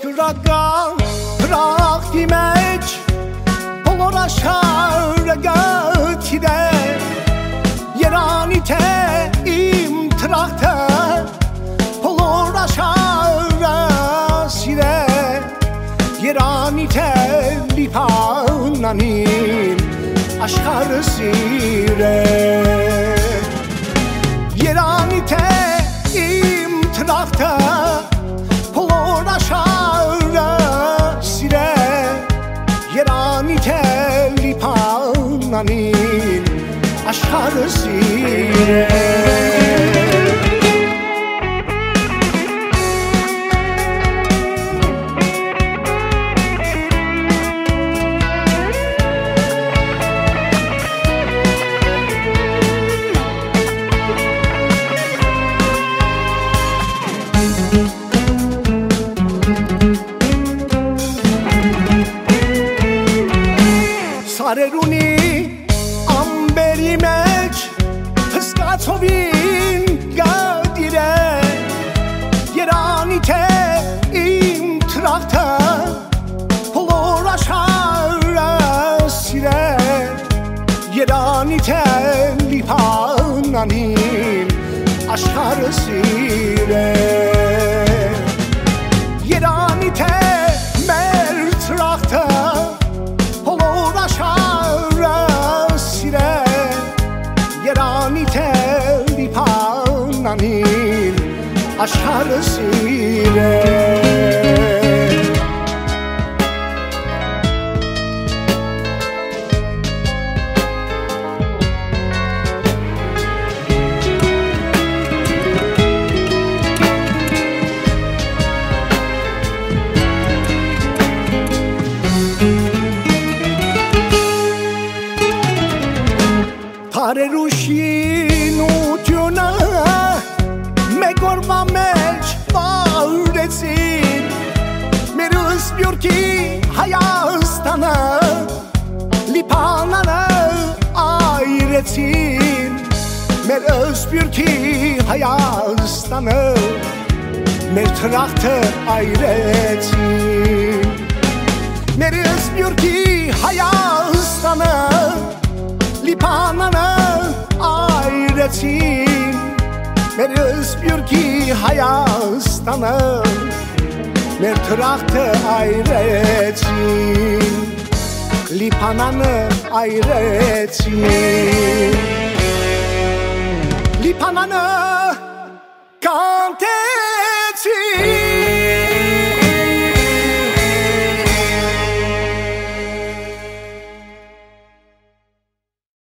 skugga rakt i mig Håller kär ögat till dig Ger han inte imtrakter Håller kär sida Ger han inte sareruni amberime تو بیم گدیره گرانی که این ترافته پلورا شهر سیره گرانی که لیپانانین aşkar sire aşarız yine Tareruşi ki hayastana Lipanana ayretin Mer özbür ki hayastana Mer trahtı ayretin Mer özbür ki hayastana Lipanana ayretin Mer özbür ki hayastana մեր տրախտը այրեցին լիփանանը այրեցին լիփանանը